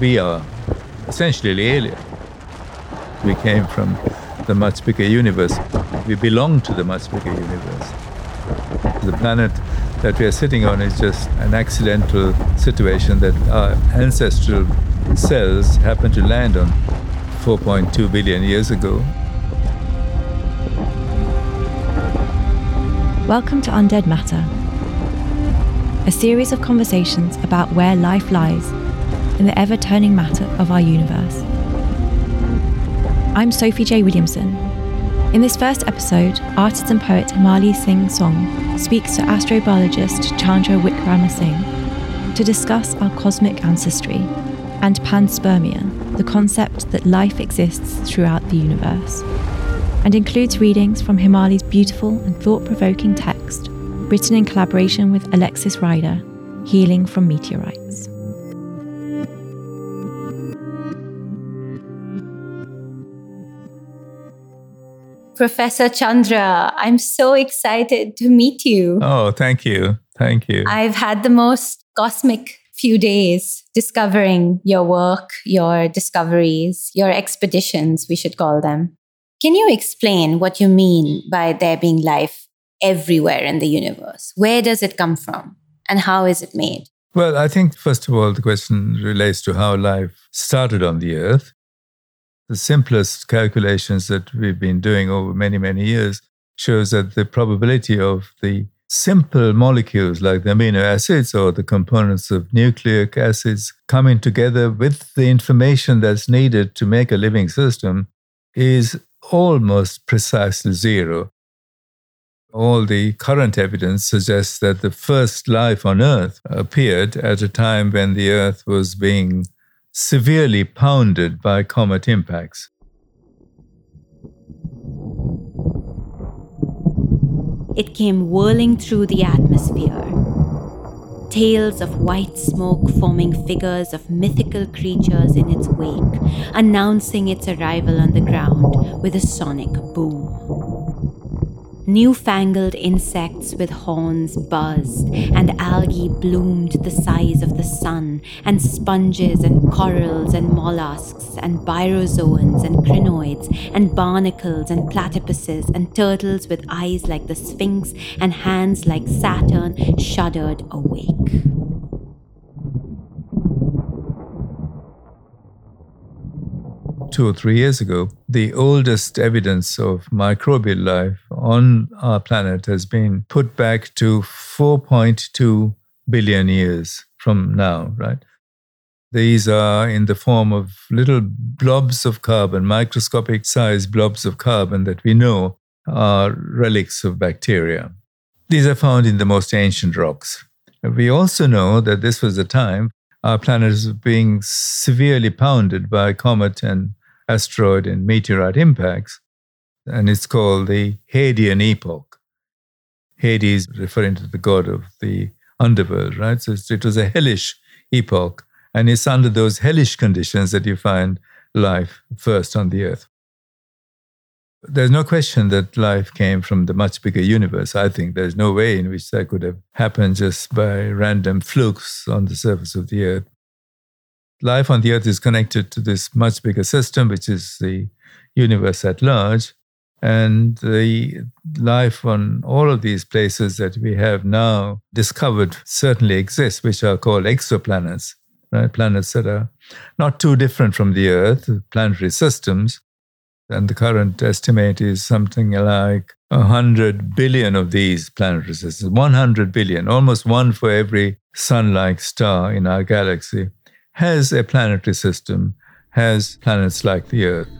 we are essentially alien. We came from the much bigger universe. We belong to the much bigger universe. The planet that we are sitting on is just an accidental situation that our ancestral cells happened to land on 4.2 billion years ago. Welcome to Undead Matter, a series of conversations about where life lies in the ever turning matter of our universe. I'm Sophie J. Williamson. In this first episode, artist and poet Himali Singh Soin speaks to astrobiologist Chandra Wickramasinghe to discuss our cosmic ancestry and panspermia, the concept that life exists throughout the universe, and includes readings from Himali's beautiful and thought provoking text, written in collaboration with Alexis Ryder, Healing from Meteorites. Professor Chandra, I'm so excited to meet you. Oh, thank you. Thank you. I've had the most cosmic few days discovering your work, your discoveries, your expeditions, we should call them. Can you explain what you mean by there being life everywhere in the universe? Where does it come from and how is it made? Well, I think, first of all, the question relates to how life started on the Earth the simplest calculations that we've been doing over many, many years shows that the probability of the simple molecules like the amino acids or the components of nucleic acids coming together with the information that's needed to make a living system is almost precisely zero. All the current evidence suggests that the first life on Earth appeared at a time when the Earth was being severely pounded by comet impacts. It came whirling through the atmosphere. Tails of white smoke forming figures of mythical creatures in its wake, announcing its arrival on the ground with a sonic boom. Newfangled insects with horns buzzed, and algae bloomed the size of the sun, and sponges and corals and mollusks, and bryozoans and crinoids, and barnacles and platypuses, and turtles with eyes like the Sphinx and hands like Saturn shuddered awake. Two or three years ago, the oldest evidence of microbial life on our planet has been put back to 4.2 billion years from now, right? These are in the form of little blobs of carbon, microscopic sized blobs of carbon that we know are relics of bacteria. These are found in the most ancient rocks. We also know that this was a time our planet was being severely pounded by comet and asteroid and meteorite impacts, and it's called the Hadean epoch. Hades referring to the god of the underworld, right? So it was a hellish epoch, and it's under those hellish conditions that you find life first on the earth. There's no question that life came from the much bigger universe. I think there's no way in which that could have happened just by random flukes on the surface of the earth life on the earth is connected to this much bigger system, which is the universe at large. And the life on all of these places that we have now discovered certainly exists, which are called exoplanets, right? Planets that are not too different from the Earth, planetary systems. And the current estimate is something like 100 billion of these planetary systems, 100 billion, almost one for every sun like star in our galaxy has a planetary system, has planets like the Earth.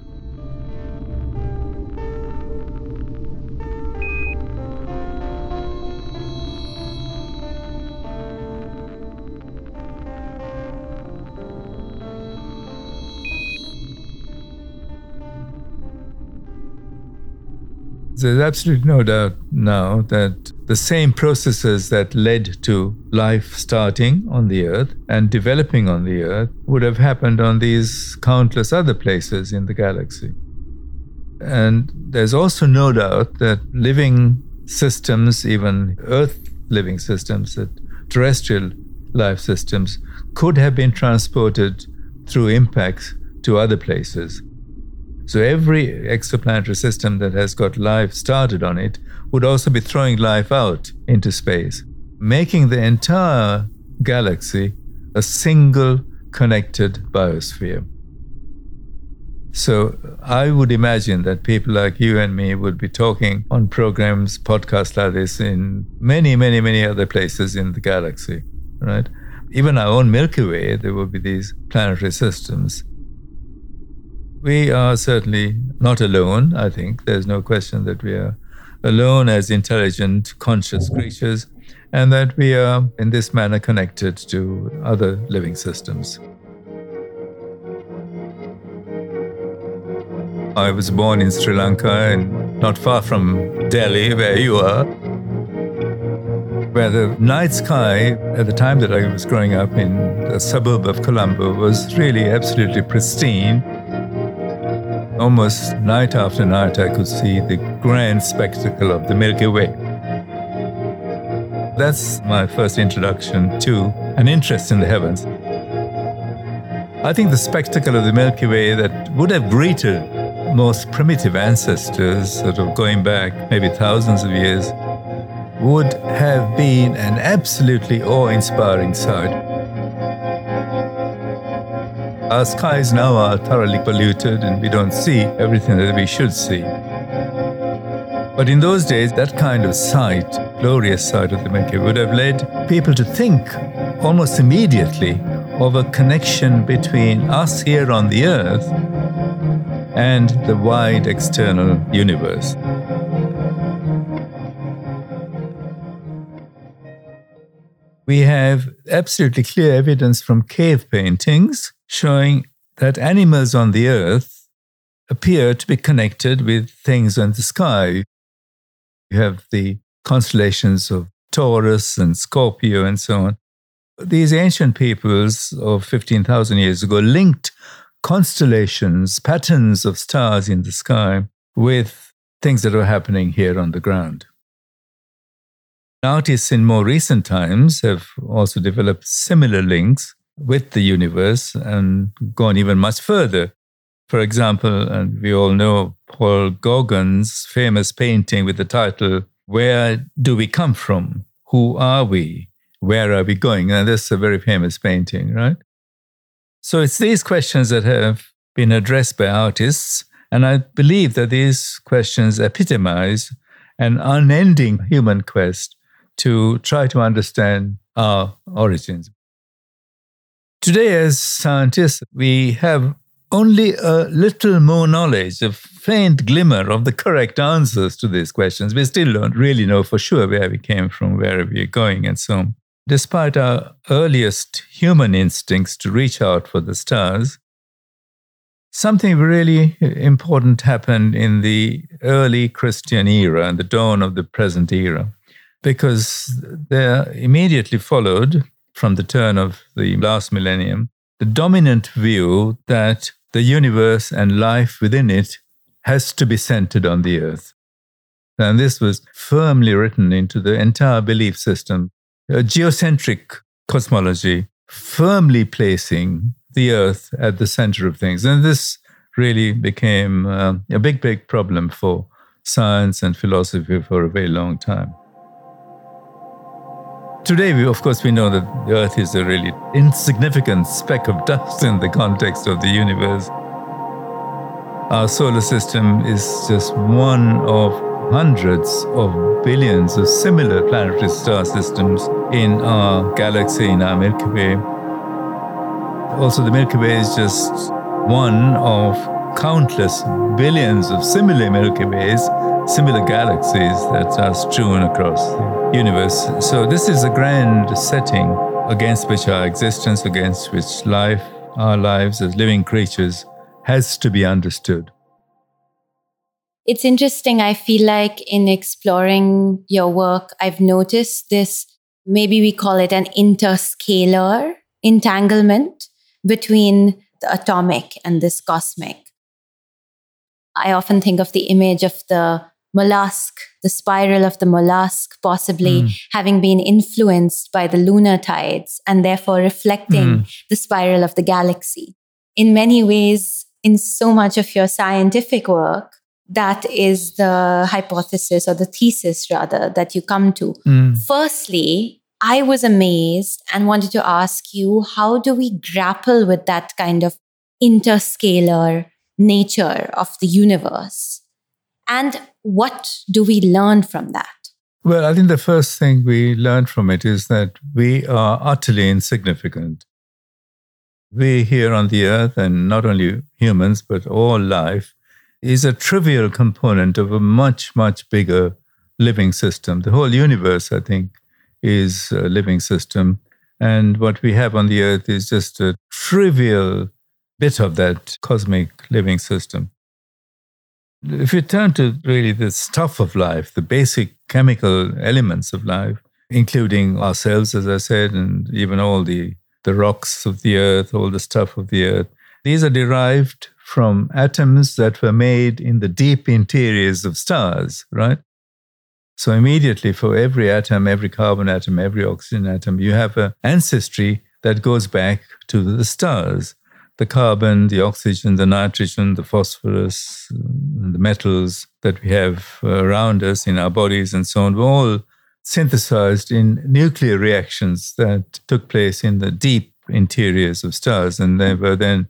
There's absolutely no doubt now that the same processes that led to life starting on the earth and developing on the earth would have happened on these countless other places in the galaxy. And there's also no doubt that living systems, even earth living systems, that terrestrial life systems, could have been transported through impacts to other places. So every exoplanetary system that has got life started on it would also be throwing life out into space, making the entire galaxy a single connected biosphere. So I would imagine that people like you and me would be talking on programs, podcasts like this in many, many, many other places in the galaxy, right? Even our own Milky Way, there will be these planetary systems. We are certainly not alone, I think. There's no question that we are alone as intelligent, conscious creatures, and that we are in this manner connected to other living systems. I was born in Sri Lanka and not far from Delhi, where you are, where the night sky at the time that I was growing up in the suburb of Colombo was really absolutely pristine. Almost night after night, I could see the grand spectacle of the Milky Way. That's my first introduction to an interest in the heavens. I think the spectacle of the Milky Way that would have greeted most primitive ancestors, sort of going back maybe thousands of years, would have been an absolutely awe inspiring sight. Our skies now are thoroughly polluted and we don't see everything that we should see. But in those days, that kind of sight, glorious sight of the Milky Way, would have led people to think almost immediately of a connection between us here on the earth and the wide external universe. We have absolutely clear evidence from cave paintings showing that animals on the earth appear to be connected with things in the sky. You have the constellations of Taurus and Scorpio and so on. These ancient peoples of 15,000 years ago linked constellations, patterns of stars in the sky with things that were happening here on the ground. Artists in more recent times have also developed similar links with the universe and gone even much further. For example, and we all know Paul Gauguin's famous painting with the title, Where Do We Come From? Who Are We? Where Are We Going? And that's a very famous painting, right? So it's these questions that have been addressed by artists. And I believe that these questions epitomize an unending human quest to try to understand our origins. Today, as scientists, we have only a little more knowledge, a faint glimmer of the correct answers to these questions. We still don't really know for sure where we came from, where we are going, and so on. Despite our earliest human instincts to reach out for the stars, something really important happened in the early Christian era and the dawn of the present era, because there immediately followed, from the turn of the last millennium, the dominant view that the universe and life within it has to be centered on the earth. And this was firmly written into the entire belief system a geocentric cosmology, firmly placing the Earth at the center of things. And this really became uh, a big, big problem for science and philosophy for a very long time. Today, we, of course, we know that the Earth is a really insignificant speck of dust in the context of the universe. Our solar system is just one of hundreds of billions of similar planetary star systems in our galaxy, in our Milky Way. Also, the Milky Way is just one of countless billions of similar Milky Ways, similar galaxies that are strewn across the universe. So, this is a grand setting against which our existence, against which life, our lives as living creatures, has to be understood it's interesting. I feel like in exploring your work, I've noticed this maybe we call it an interscalar entanglement between the atomic and this cosmic. I often think of the image of the mollusk, the spiral of the mollusk, possibly mm. having been influenced by the lunar tides and therefore reflecting mm. the spiral of the galaxy. in many ways, in so much of your scientific work, that is the hypothesis or the thesis rather that you come to. Mm. Firstly, I was amazed and wanted to ask you how do we grapple with that kind of interscalar nature of the universe? And what do we learn from that? Well, I think the first thing we learn from it is that we are utterly insignificant. We here on the earth, and not only humans, but all life, is a trivial component of a much, much bigger living system. The whole universe, I think, is a living system. And what we have on the earth is just a trivial bit of that cosmic living system. If you turn to really the stuff of life, the basic chemical elements of life, including ourselves, as I said, and even all the, the rocks of the earth, all the stuff of the earth, these are derived from atoms that were made in the deep interiors of stars, right? So immediately for every atom, every carbon atom, every oxygen atom, you have an ancestry that goes back to the stars. The carbon, the oxygen, the nitrogen, the phosphorus, the metals that we have around us in our bodies and so on were all synthesized in nuclear reactions that took place in the deep interiors of stars. And they were then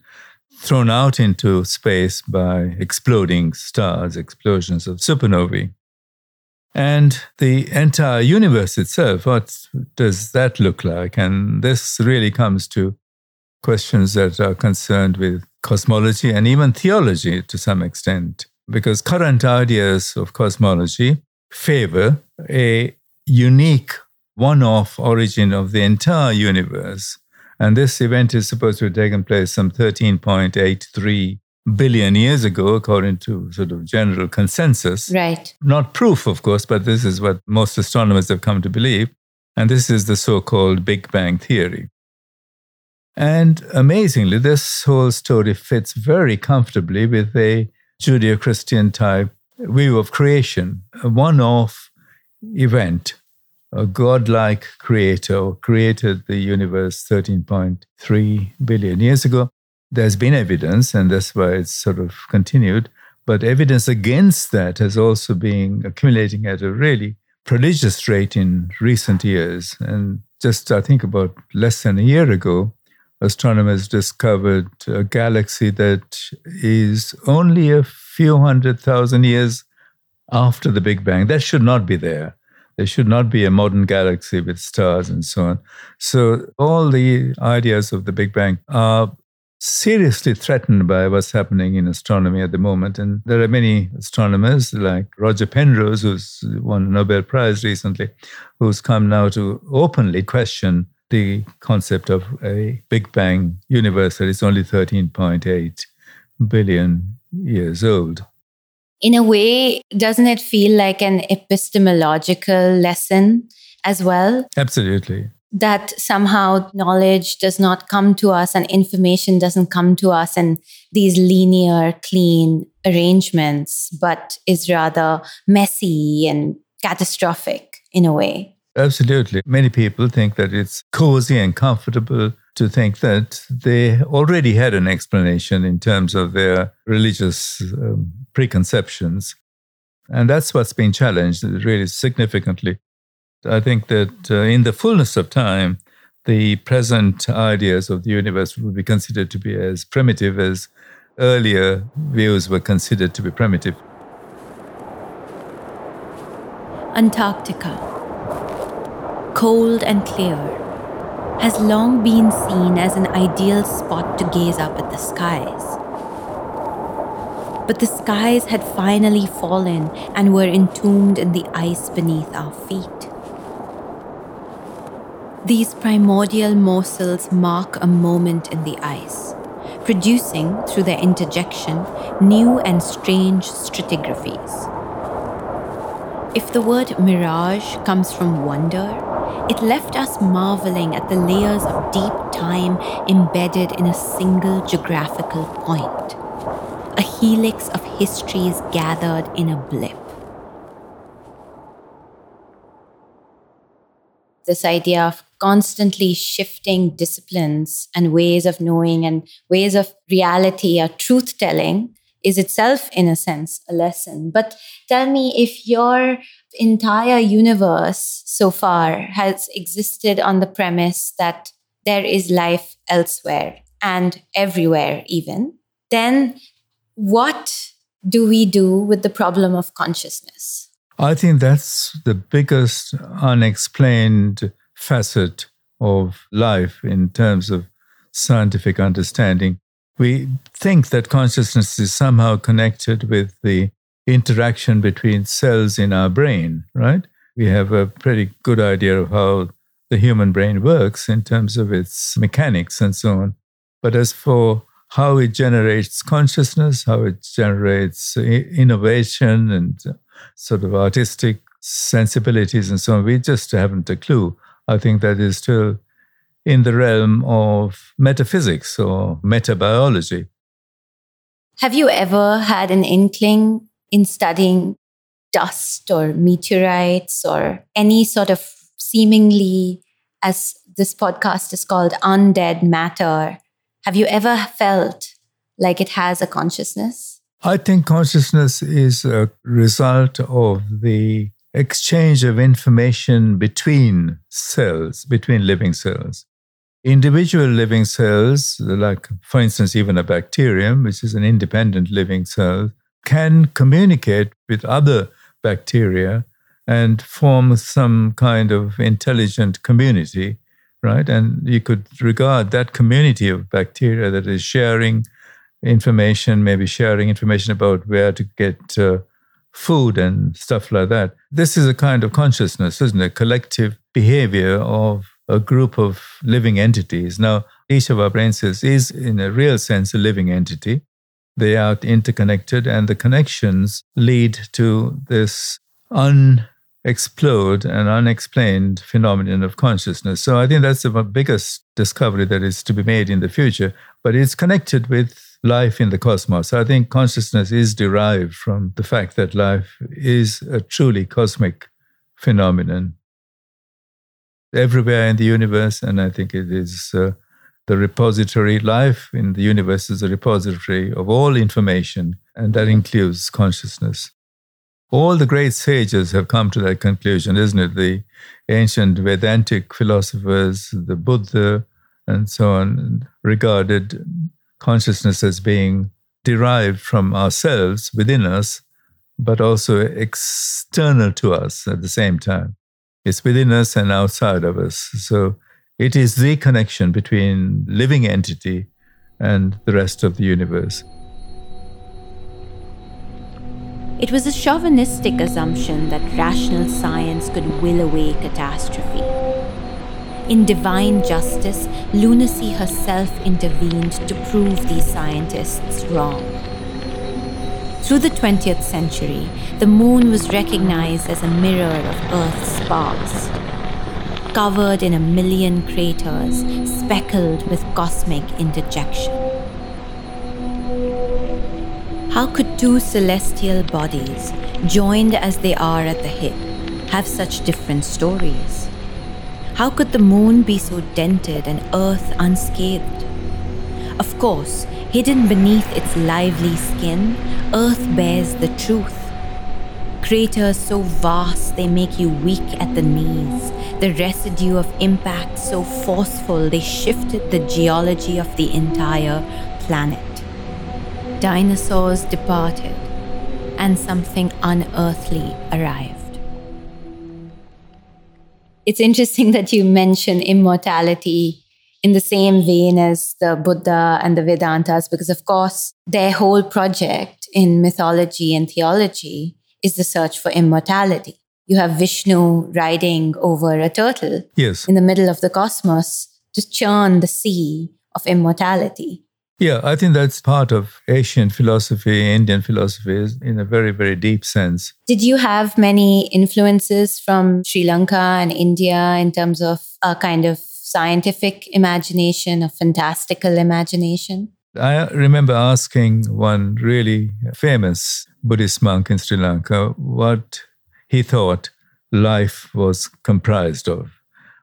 thrown out into space by exploding stars, explosions of supernovae. And the entire universe itself, what does that look like? And this really comes to questions that are concerned with cosmology and even theology to some extent, because current ideas of cosmology favor a unique one off origin of the entire universe and this event is supposed to have taken place some 13.83 billion years ago, according to sort of general consensus. Right. Not proof, of course, but this is what most astronomers have come to believe. And this is the so called Big Bang Theory. And amazingly, this whole story fits very comfortably with a Judeo Christian type view of creation, a one off event a godlike creator created the universe 13.3 billion years ago. There's been evidence, and that's why it's sort of continued. But evidence against that has also been accumulating at a really prodigious rate in recent years. And just, I think, about less than a year ago, astronomers discovered a galaxy that is only a few hundred thousand years after the Big Bang. That should not be there. There should not be a modern galaxy with stars and so on. So, all the ideas of the Big Bang are seriously threatened by what's happening in astronomy at the moment. And there are many astronomers like Roger Penrose, who's won a Nobel Prize recently, who's come now to openly question the concept of a Big Bang universe that is only 13.8 billion years old in a way, doesn't it feel like an epistemological lesson as well? Absolutely. That somehow knowledge does not come to us and information doesn't come to us in these linear, clean arrangements, but is rather messy and catastrophic in a way. Absolutely. Many people think that it's cozy and comfortable to think that they already had an explanation in terms of their religious um, preconceptions. And that's what's been challenged really significantly. I think that uh, in the fullness of time, the present ideas of the universe would be considered to be as primitive as earlier views were considered to be primitive. Antarctica. Cold and clear, has long been seen as an ideal spot to gaze up at the skies. But the skies had finally fallen and were entombed in the ice beneath our feet. These primordial morsels mark a moment in the ice, producing, through their interjection, new and strange stratigraphies. If the word mirage comes from wonder, it left us marveling at the layers of deep time embedded in a single geographical point, a helix of histories gathered in a blip. this idea of constantly shifting disciplines and ways of knowing and ways of reality or truth telling is itself, in a sense, a lesson. But tell me if your entire universe so far has existed on the premise that there is life elsewhere and everywhere, even, then what do we do with the problem of consciousness? I think that's the biggest unexplained facet of life in terms of scientific understanding. We think that consciousness is somehow connected with the interaction between cells in our brain, right? We have a pretty good idea of how the human brain works in terms of its mechanics and so on. But as for how it generates consciousness, how it generates uh, innovation and uh, sort of artistic sensibilities and so on, we just haven't a clue. I think that is still in the realm of metaphysics or metabiology. Have you ever had an inkling in studying dust or meteorites or any sort of seemingly, as this podcast is called, undead matter? Have you ever felt like it has a consciousness? I think consciousness is a result of the exchange of information between cells, between living cells. Individual living cells, like for instance, even a bacterium, which is an independent living cell, can communicate with other bacteria and form some kind of intelligent community, right? And you could regard that community of bacteria that is sharing information, maybe sharing information about where to get uh, food and stuff like that. This is a kind of consciousness, isn't it? Collective behavior of a group of living entities. Now, each of our brain cells is, in a real sense, a living entity. They are interconnected, and the connections lead to this unexplored and unexplained phenomenon of consciousness. So I think that's the biggest discovery that is to be made in the future, but it's connected with life in the cosmos. I think consciousness is derived from the fact that life is a truly cosmic phenomenon everywhere in the universe, and I think it is uh, the repository. Life in the universe is a repository of all information, and that includes consciousness. All the great sages have come to that conclusion, isn't it? The ancient Vedantic philosophers, the Buddha, and so on, regarded consciousness as being derived from ourselves within us, but also external to us at the same time. It's within us and outside of us. So it is the connection between living entity and the rest of the universe. It was a chauvinistic assumption that rational science could will away catastrophe. In divine justice, lunacy herself intervened to prove these scientists wrong. Through the 20th century, the moon was recognized as a mirror of Earth's sparks. Covered in a million craters, speckled with cosmic interjection. How could two celestial bodies, joined as they are at the hip, have such different stories? How could the moon be so dented and Earth unscathed? Of course, hidden beneath its lively skin, Earth bears the truth. Craters so vast they make you weak at the knees, the residue of impact so forceful they shifted the geology of the entire planet. Dinosaurs departed, and something unearthly arrived it's interesting that you mention immortality in the same vein as the Buddha and the Vedantas, because of course, their whole project in mythology and theology is the search for immortality. You have Vishnu riding over a turtle yes. in the middle of the cosmos to churn the sea of immortality. Yeah, I think that's part of Asian philosophy, Indian philosophy in a very, very deep sense. Did you have many influences from Sri Lanka and India in terms of a kind of scientific imagination, a fantastical imagination? I remember asking one really famous Buddhist monk in Sri Lanka what he thought life was comprised of.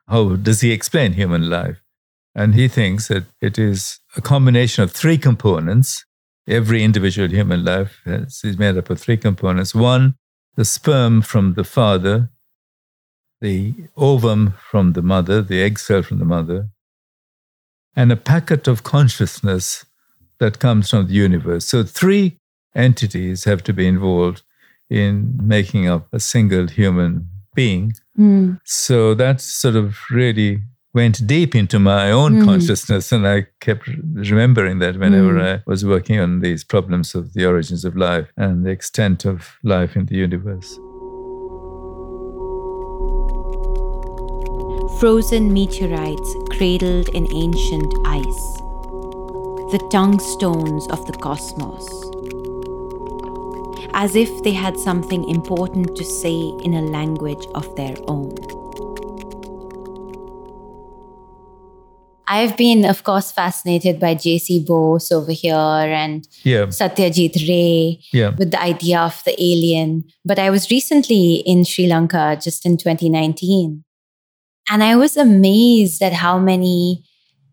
how does he explain human life? And he thinks that it is a combination of three components. Every individual human life is made up of three components. One, the sperm from the father, the ovum from the mother, the egg cell from the mother, and a packet of consciousness that comes from the universe. So, three entities have to be involved in making up a single human being. Mm. So, that sort of really went deep into my own mm. consciousness, and I kept remembering that whenever mm. I was working on these problems of the origins of life and the extent of life in the universe. Frozen meteorites cradled in ancient ice, the tongue stones of the cosmos, as if they had something important to say in a language of their own. I've been, of course, fascinated by J.C. Bose over here and yeah. Satyajit Ray yeah. with the idea of the alien. But I was recently in Sri Lanka just in 2019. And I was amazed at how many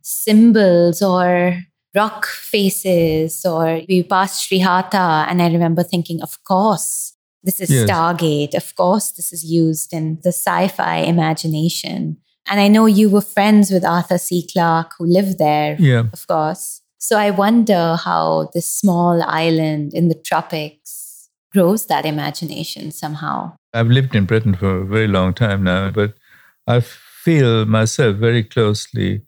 symbols or rock faces, or we passed Sri Hata. And I remember thinking, of course, this is yes. Stargate. Of course, this is used in the sci fi imagination. And I know you were friends with Arthur C. Clarke, who lived there, yeah. of course. So I wonder how this small island in the tropics grows that imagination somehow. I've lived in Britain for a very long time now, but I feel myself very closely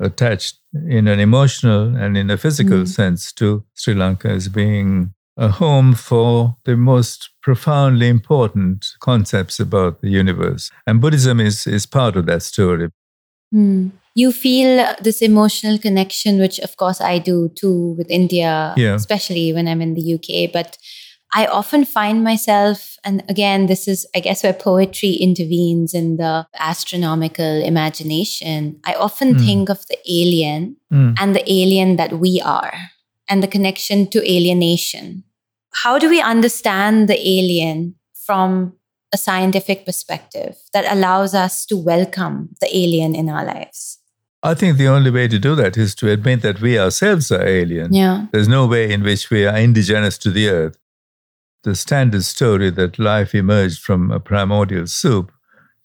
attached in an emotional and in a physical mm. sense to Sri Lanka as being a home for the most profoundly important concepts about the universe. And Buddhism is, is part of that story. Mm. You feel this emotional connection, which of course I do too with India, yeah. especially when I'm in the UK. But I often find myself, and again, this is, I guess, where poetry intervenes in the astronomical imagination. I often mm. think of the alien mm. and the alien that we are and the connection to alienation. How do we understand the alien from a scientific perspective that allows us to welcome the alien in our lives? I think the only way to do that is to admit that we ourselves are alien. Yeah. There's no way in which we are indigenous to the earth. The standard story that life emerged from a primordial soup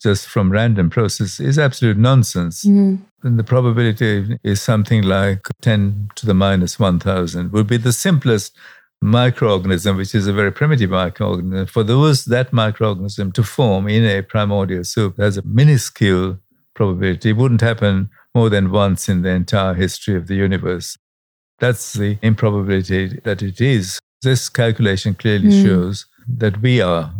just from random process is absolute nonsense. Mm. And the probability is something like 10 to the minus 1000 would be the simplest microorganism, which is a very primitive microorganism. For those that microorganism to form in a primordial soup has a minuscule probability. It wouldn't happen more than once in the entire history of the universe. That's the improbability that it is. This calculation clearly mm. shows that we are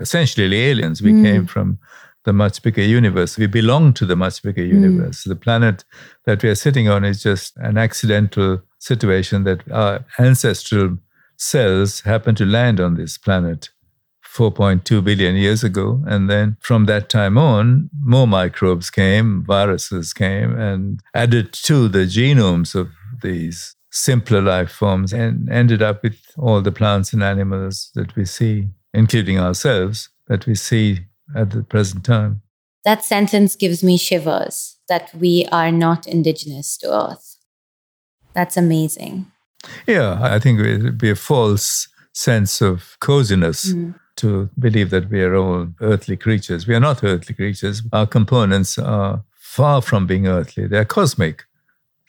essentially aliens. We mm. came from the much bigger universe. We belong to the much bigger hmm. universe. Mm. The planet that we are sitting on is just an accidental situation that our ancestral cells happened to land on this planet 4.2 billion years ago. And then from that time on, more microbes came, viruses came, and added to the genomes of these simpler life forms and ended up with all the plants and animals that we see, including ourselves, that we see at the present time. That sentence gives me shivers that we are not indigenous to Earth. That's amazing. Yeah, I think it would be a false sense of coziness mm. to believe that we are all earthly creatures. We are not earthly creatures. Our components are far from being earthly, they're cosmic.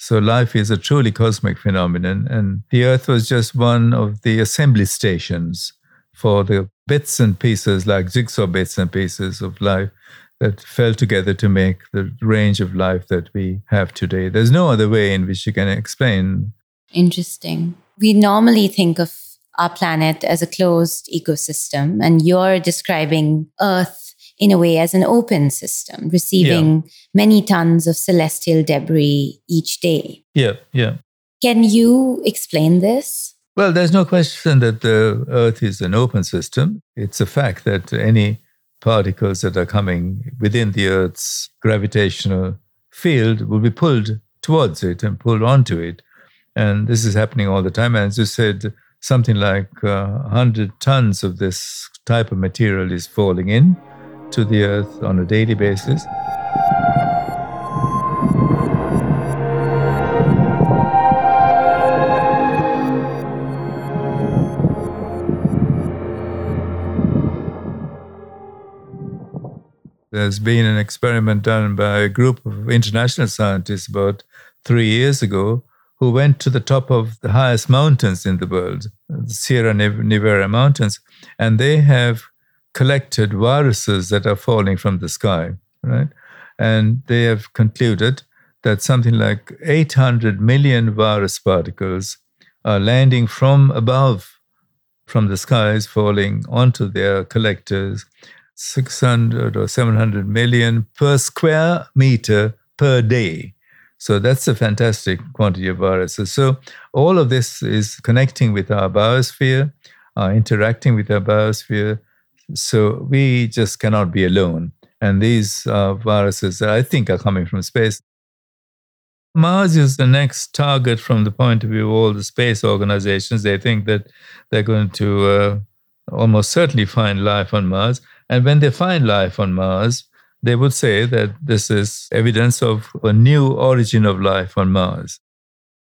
So life is a truly cosmic phenomenon, and the Earth was just one of the assembly stations for the bits and pieces, like jigsaw bits and pieces of life that fell together to make the range of life that we have today. There's no other way in which you can explain. Interesting. We normally think of our planet as a closed ecosystem, and you're describing Earth in a way as an open system, receiving yeah. many tons of celestial debris each day. Yeah, yeah. Can you explain this? Well, there's no question that the Earth is an open system. It's a fact that any particles that are coming within the Earth's gravitational field will be pulled towards it and pulled onto it. And this is happening all the time. And as you said, something like uh, 100 tons of this type of material is falling in to the earth on a daily basis. There's been an experiment done by a group of international scientists about three years ago who went to the top of the highest mountains in the world, the Sierra Nevada mountains, and they have collected viruses that are falling from the sky, right? And they have concluded that something like 800 million virus particles are landing from above, from the skies, falling onto their collectors, 600 or 700 million per square meter per day. So that's a fantastic quantity of viruses. So all of this is connecting with our biosphere, uh, interacting with our biosphere. So we just cannot be alone. And these uh, viruses, that I think, are coming from space. Mars is the next target from the point of view of all the space organizations. They think that they're going to uh, almost certainly find life on Mars. And when they find life on Mars, they would say that this is evidence of a new origin of life on Mars.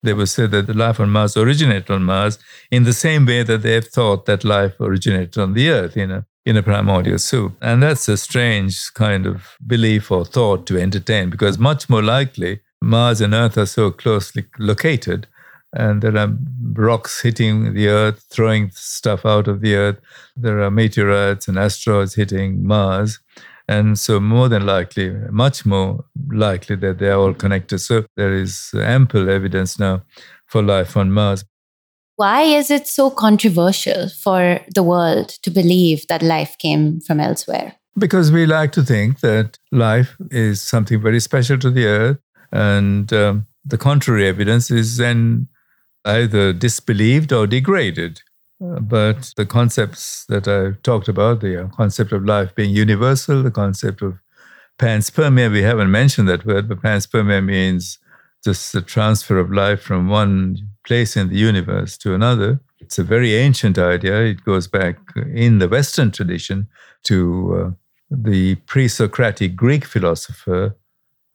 They would say that the life on Mars originated on Mars in the same way that they have thought that life originated on the Earth you a, in a primordial soup. And that's a strange kind of belief or thought to entertain because much more likely Mars and Earth are so closely located and there are rocks hitting the Earth, throwing stuff out of the Earth. There are meteorites and asteroids hitting Mars. And so, more than likely, much more likely that they are all connected. So, there is ample evidence now for life on Mars. Why is it so controversial for the world to believe that life came from elsewhere? Because we like to think that life is something very special to the Earth. And um, the contrary evidence is then either disbelieved or degraded. But the concepts that I've talked about, the uh, concept of life being universal, the concept of panspermia, we haven't mentioned that word, but panspermia means just the transfer of life from one place in the universe to another. It's a very ancient idea. It goes back in the Western tradition to uh, the pre Socratic Greek philosopher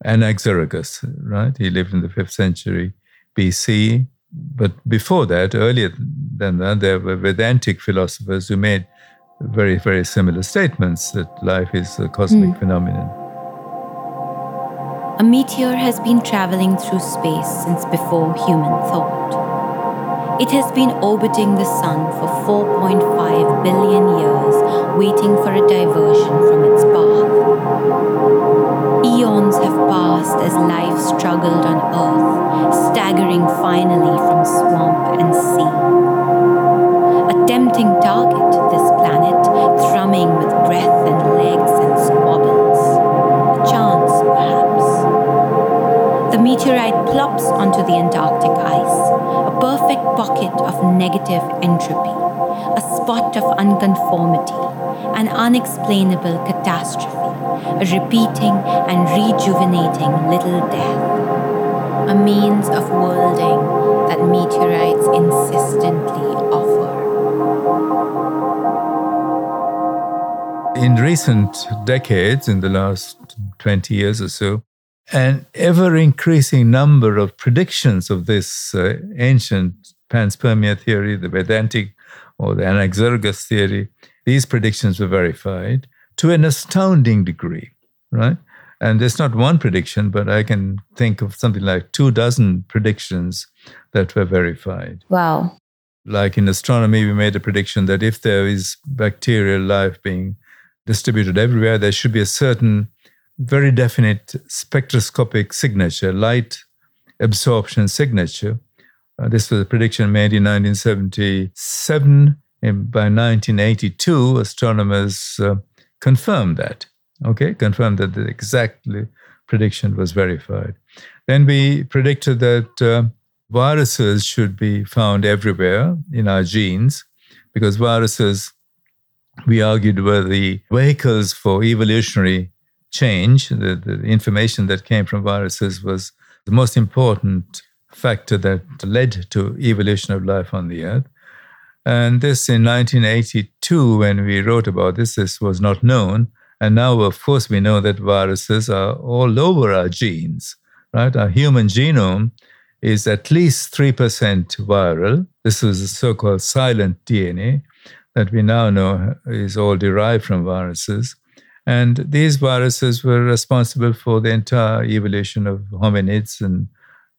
Anaxagoras, right? He lived in the fifth century BC. But before that, earlier than that, there were Vedantic philosophers who made very, very similar statements that life is a cosmic mm. phenomenon. A meteor has been traveling through space since before human thought. It has been orbiting the sun for 4.5 billion years, waiting for a diversion from its path. Eons have passed as life struggled on Earth, staggering finally from swamp and sea. Negative entropy, a spot of unconformity, an unexplainable catastrophe a repeating and rejuvenating little death, a means of worlding that meteorites insistently offer. In recent decades, in the last 20 years or so, an ever increasing number of predictions of this uh, ancient panspermia theory, the Vedantic or the Anaxagoras theory, these predictions were verified to an astounding degree, right? And there's not one prediction, but I can think of something like two dozen predictions that were verified. Wow. Like in astronomy, we made a prediction that if there is bacterial life being distributed everywhere, there should be a certain very definite spectroscopic signature, light absorption signature. Uh, this was a prediction made in 1977. And by 1982, astronomers uh, confirmed that. Okay, confirmed that the exact prediction was verified. Then we predicted that uh, viruses should be found everywhere in our genes because viruses, we argued, were the vehicles for evolutionary change. The, the information that came from viruses was the most important factor that led to evolution of life on the earth. And this in 1982, when we wrote about this, this was not known. And now, of course, we know that viruses are all over our genes, right? Our human genome is at least 3% viral. This is the so called silent DNA that we now know is all derived from viruses. And these viruses were responsible for the entire evolution of hominids and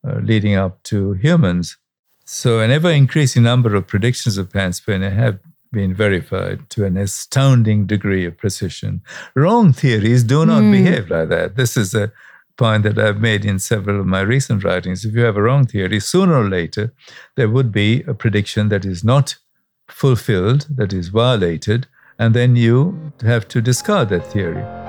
uh, leading up to humans. So, an ever increasing number of predictions of panspermia have been verified to an astounding degree of precision. Wrong theories do not mm. behave like that. This is a point that I've made in several of my recent writings. If you have a wrong theory, sooner or later, there would be a prediction that is not fulfilled, that is violated, and then you have to discard that theory.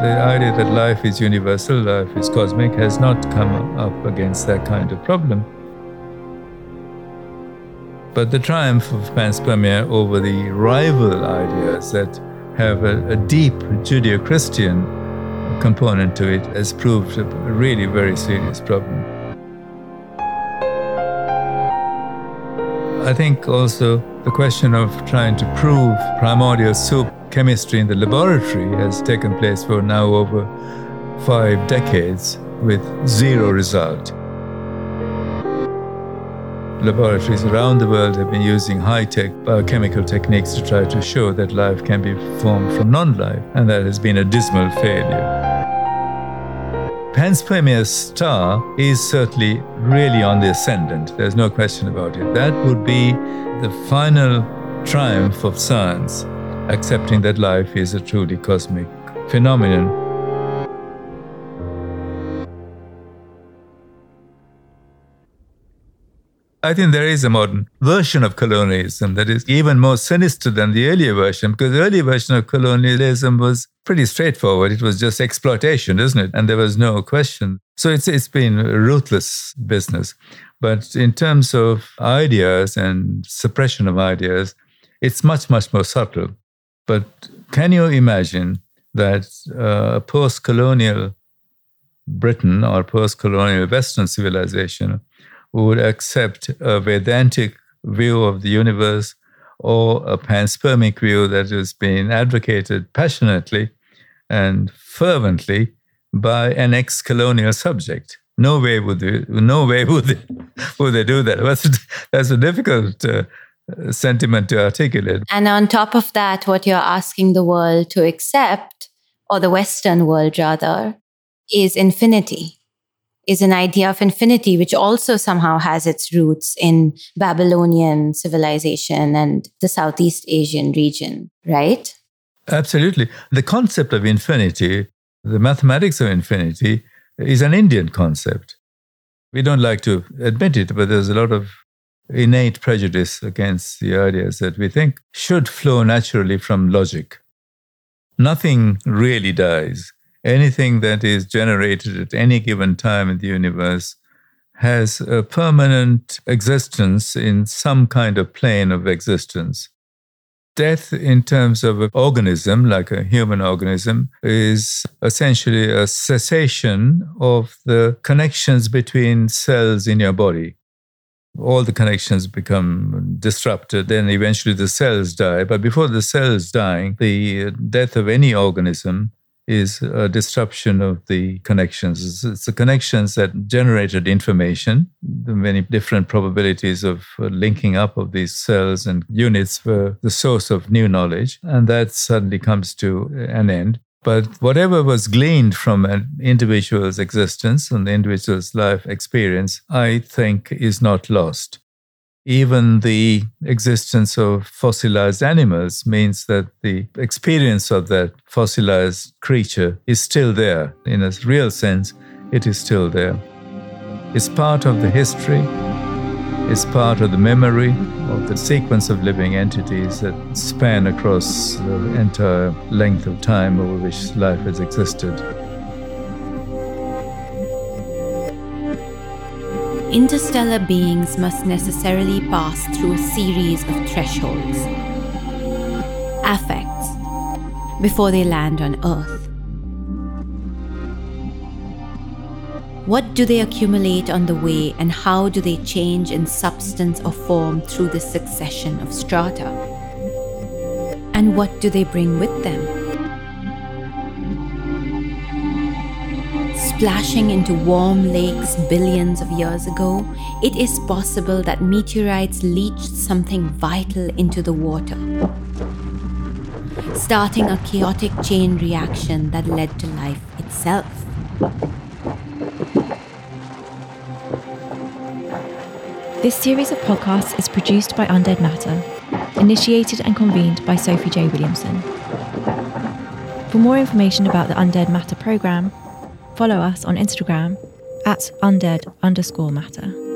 The idea that life is universal, life is cosmic, has not come up against that kind of problem. But the triumph of panspermia over the rival ideas that have a, a deep Judeo Christian component to it has proved a really very serious problem. I think also the question of trying to prove primordial soup chemistry in the laboratory has taken place for now over five decades with zero result laboratories around the world have been using high tech biochemical techniques to try to show that life can be formed from non life, and that has been a dismal failure. Panspermia's star is certainly really on the ascendant. There's no question about it. That would be the final triumph of science, accepting that life is a truly cosmic phenomenon I think there is a modern version of colonialism that is even more sinister than the earlier version, because the earlier version of colonialism was pretty straightforward. It was just exploitation, isn't it? And there was no question. So it's it's been a ruthless business. But in terms of ideas and suppression of ideas, it's much, much more subtle. But can you imagine that uh, a post colonial Britain or post colonial Western civilization would accept a Vedantic view of the universe or a panspermic view that has been advocated passionately and fervently by an ex-colonial subject. No way would they, no way would they, would they do that. That's, that's a difficult uh, sentiment to articulate. And on top of that, what you're asking the world to accept, or the Western world rather, is infinity is an idea of infinity, which also somehow has its roots in Babylonian civilization and the Southeast Asian region, right? Absolutely. The concept of infinity, the mathematics of infinity, is an Indian concept. We don't like to admit it, but there's a lot of innate prejudice against the ideas that we think should flow naturally from logic. Nothing really dies anything that is generated at any given time in the universe has a permanent existence in some kind of plane of existence. Death, in terms of an organism, like a human organism, is essentially a cessation of the connections between cells in your body. All the connections become disrupted, then eventually the cells die. But before the cells dying, the death of any organism is a disruption of the connections. It's, the connections that generated information. The many different probabilities of uh, linking up of these cells and units were the source of new knowledge. And that suddenly comes to an end. But whatever was gleaned from an individual's existence and the individual's life experience, I think is not lost even the existence of fossilized animals means that the experience of that fossilized creature is still there. In a real sense, it is still there. It's part of the history, it's part of the memory of the sequence of living entities that span across the entire length of time over which life has existed. interstellar beings must necessarily pass through a series of thresholds, affects, before they land on Earth. What do they accumulate on the way, and how do they change in substance or form through the succession of strata? And what do they bring with them? splashing into warm lakes billions of years ago, it is possible that meteorites leached something vital into the water, starting a chaotic chain reaction that led to life itself. This series of podcasts is produced by Undead Matter, initiated and convened by Sophie J. Williamson. For more information about the Undead Matter programme, follow us on Instagram at undead underscore matter.